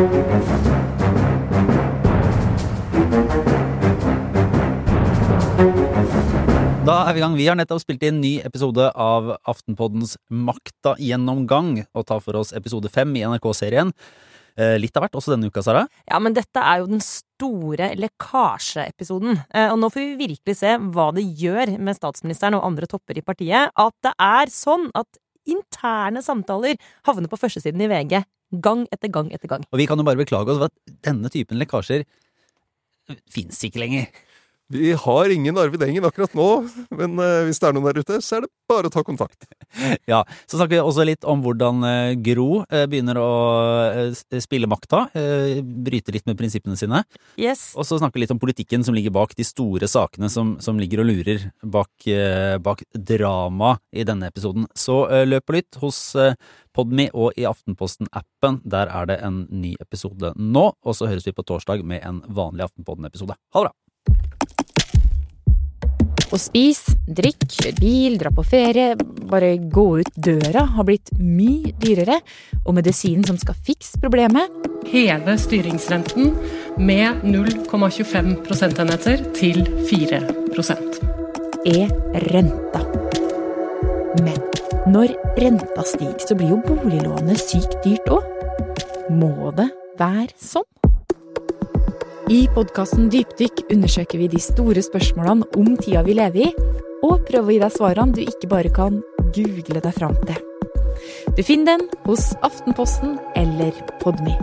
Da er vi i gang. Vi har nettopp spilt inn ny episode av Aftenpoddens Makta gjennomgang, og tar for oss episode fem i NRK-serien. Eh, litt av hvert også denne uka, Sara. Ja, men dette er jo den store lekkasjeepisoden. Eh, Og nå får vi virkelig se hva det gjør med statsministeren og andre topper i partiet at det er sånn at interne samtaler havner på førstesiden i VG gang etter gang etter gang. Og vi kan jo bare beklage oss for at denne typen lekkasjer fins ikke lenger. Vi har ingen Arvid Engen akkurat nå, men eh, hvis det er noen der ute, så er det bare å ta kontakt. Ja, Så snakker vi også litt om hvordan eh, Gro eh, begynner å spille makta. Bryte litt med prinsippene sine. Yes. Og så snakker vi litt om politikken som ligger bak de store sakene som, som ligger og lurer bak, bak drama i denne episoden. Så løp og lytt hos Podme og i Aftenposten-appen. Der er det en ny episode nå, og så høres vi på torsdag med en vanlig Aftenpodden-episode. Ha det bra! Å spise, drikke, kjøre bil, dra på ferie, bare gå ut døra har blitt mye dyrere, og medisinen som skal fikse problemet, heve styringsrenten med 0,25 prosentenheter til 4% er renta. Men når renta stiger, så blir jo boliglånet sykt dyrt òg. Må det være sånn? I podkasten Dypdykk undersøker vi de store spørsmålene om tida vi lever i, og prøver å gi deg svarene du ikke bare kan google deg fram til. Du finner den hos Aftenposten eller Podme.